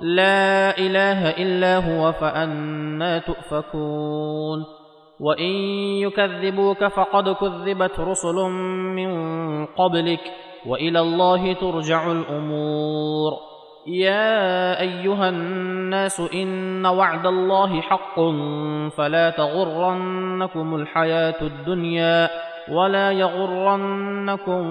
لا إله إلا هو فأنا تؤفكون. وإن يكذبوك فقد كذبت رسل من قبلك وإلى الله ترجع الأمور. يا أيها الناس إن وعد الله حق فلا تغرنكم الحياة الدنيا ولا يغرنكم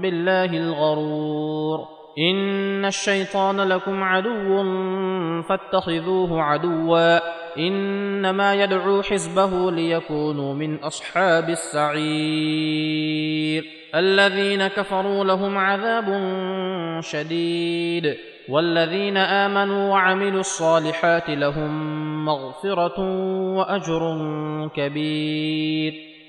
بالله الغرور. ان الشيطان لكم عدو فاتخذوه عدوا انما يدعو حزبه ليكونوا من اصحاب السعير الذين كفروا لهم عذاب شديد والذين امنوا وعملوا الصالحات لهم مغفره واجر كبير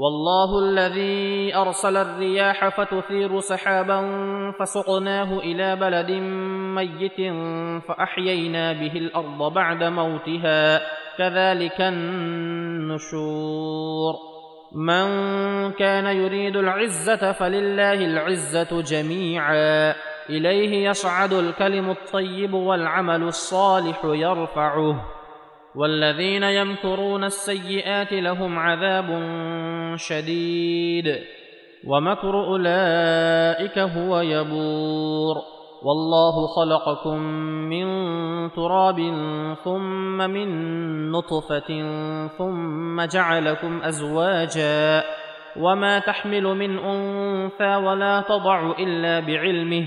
والله الذي أرسل الرياح فتثير سحابا فسقناه إلى بلد ميت فأحيينا به الأرض بعد موتها. كذلك النشور. من كان يريد العزة فلله العزة جميعا. إليه يصعد الكلم الطيب والعمل الصالح يرفعه. والذين يمكرون السيئات لهم عذاب شديد. ومكر أولئك هو يبور. والله خلقكم من تراب ثم من نطفة ثم جعلكم أزواجا. وما تحمل من أنثى ولا تضع إلا بعلمه.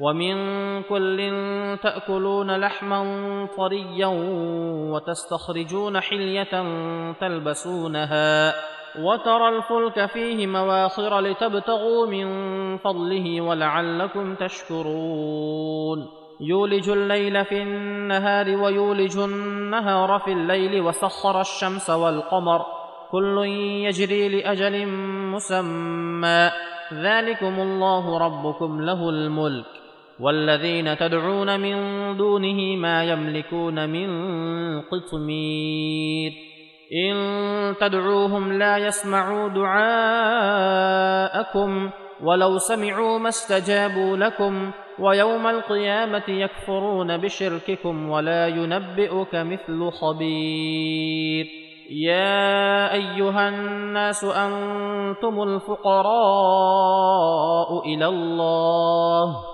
ومن كل تاكلون لحما طريا وتستخرجون حليه تلبسونها وترى الفلك فيه مواخر لتبتغوا من فضله ولعلكم تشكرون يولج الليل في النهار ويولج النهار في الليل وسخر الشمس والقمر كل يجري لاجل مسمى ذلكم الله ربكم له الملك والذين تدعون من دونه ما يملكون من قطمير. إن تدعوهم لا يسمعوا دعاءكم ولو سمعوا ما استجابوا لكم ويوم القيامة يكفرون بشرككم ولا ينبئك مثل خبير. يا أيها الناس أنتم الفقراء إلى الله.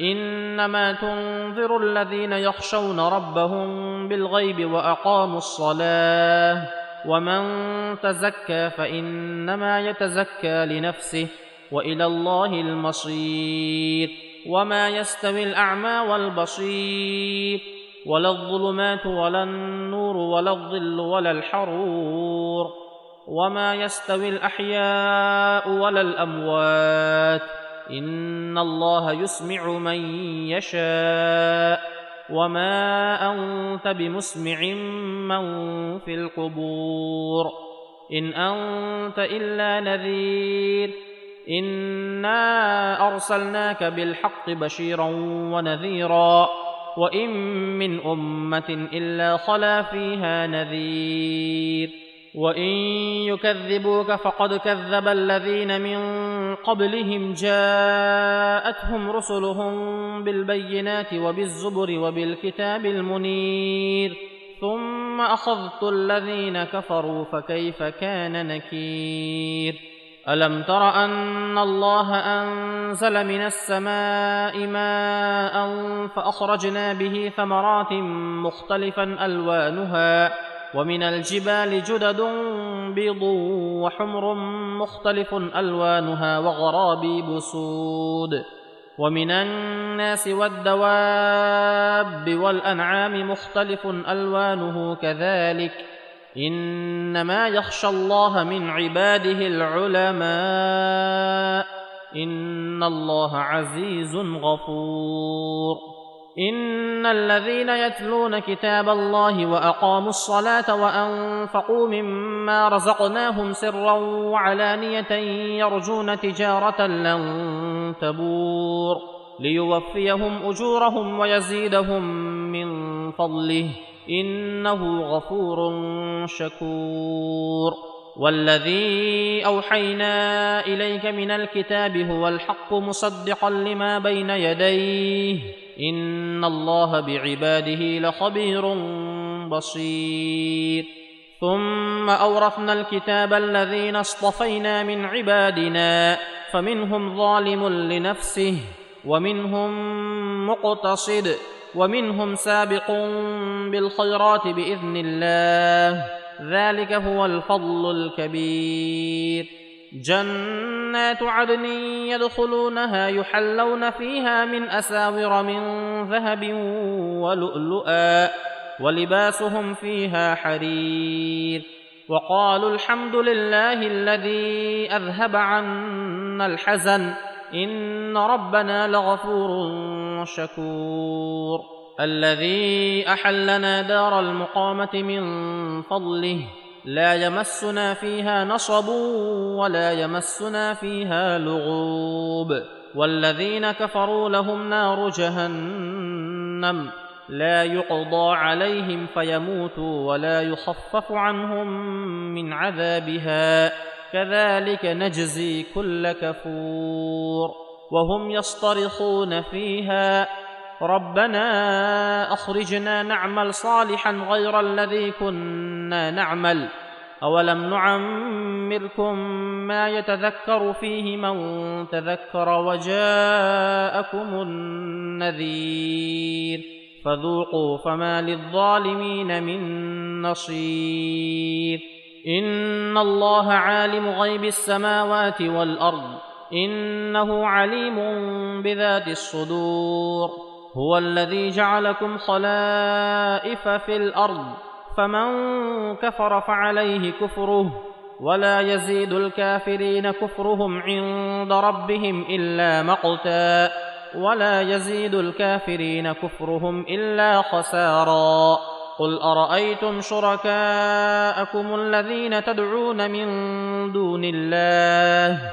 إنما تنذر الذين يخشون ربهم بالغيب وأقاموا الصلاة ومن تزكى فإنما يتزكى لنفسه وإلى الله المصير وما يستوي الأعمى والبصير ولا الظلمات ولا النور ولا الظل ولا الحرور وما يستوي الأحياء ولا الأموات ان الله يسمع من يشاء وما انت بمسمع من في القبور ان انت الا نذير انا ارسلناك بالحق بشيرا ونذيرا وان من امه الا خلا فيها نذير وان يكذبوك فقد كذب الذين من قبلهم جاءتهم رسلهم بالبينات وبالزبر وبالكتاب المنير ثم اخذت الذين كفروا فكيف كان نكير الم تر ان الله انزل من السماء ماء فاخرجنا به ثمرات مختلفا الوانها ومن الجبال جدد بيض وحمر مختلف ألوانها وغرابيب سود. ومن الناس والدواب والأنعام مختلف ألوانه كذلك. إنما يخشى الله من عباده العلماء. إن الله عزيز غفور. إن الذين يتلون كتاب الله وأقاموا الصلاة وأنفقوا مما رزقناهم سرا وعلانية يرجون تجارة لن تبور ليوفيهم أجورهم ويزيدهم من فضله إنه غفور شكور والذي أوحينا إليك من الكتاب هو الحق مصدقا لما بين يديه ان الله بعباده لخبير بصير. ثم اورثنا الكتاب الذين اصطفينا من عبادنا فمنهم ظالم لنفسه ومنهم مقتصد ومنهم سابق بالخيرات باذن الله. ذلك هو الفضل الكبير. جنات عدن يدخلونها يحلون فيها من أساور من ذهب ولؤلؤا ولباسهم فيها حرير وقالوا الحمد لله الذي أذهب عنا الحزن إن ربنا لغفور شكور الذي أحلنا دار المقامة من فضله لا يمسنا فيها نصب ولا يمسنا فيها لغوب. والذين كفروا لهم نار جهنم لا يقضى عليهم فيموتوا ولا يخفف عنهم من عذابها. كذلك نجزي كل كفور. وهم يصطرخون فيها ربنا أخرجنا نعمل صالحا غير الذي كنا نعمل. أولم نعمركم ما يتذكر فيه من تذكر وجاءكم النذير. فذوقوا فما للظالمين من نصير. إن الله عالم غيب السماوات والأرض. إنه عليم بذات الصدور. هو الذي جعلكم خلائف في الأرض فمن كفر فعليه كفره ولا يزيد الكافرين كفرهم عند ربهم إلا مقتا ولا يزيد الكافرين كفرهم إلا خسارا. قل أرأيتم شركاءكم الذين تدعون من دون الله؟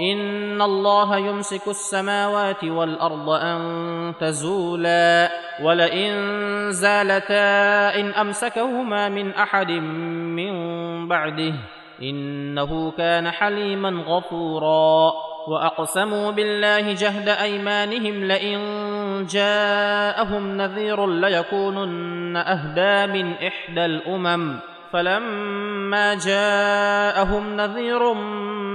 ان الله يمسك السماوات والارض ان تزولا ولئن زالتا ان امسكهما من احد من بعده انه كان حليما غفورا. واقسموا بالله جهد ايمانهم لئن جاءهم نذير ليكونن اهدى من احدى الامم فلما جاءهم نذير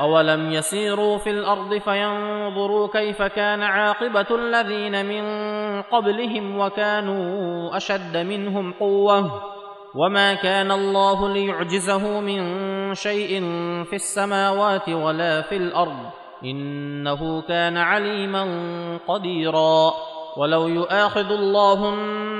اولم يسيروا في الأرض فينظروا كيف كان عاقبه الذين من قبلهم وكانوا اشد منهم قوه وما كان الله ليعجزه من شيء في السماوات ولا في الأرض انه كان عليما قديرا ولو يؤاخذ الله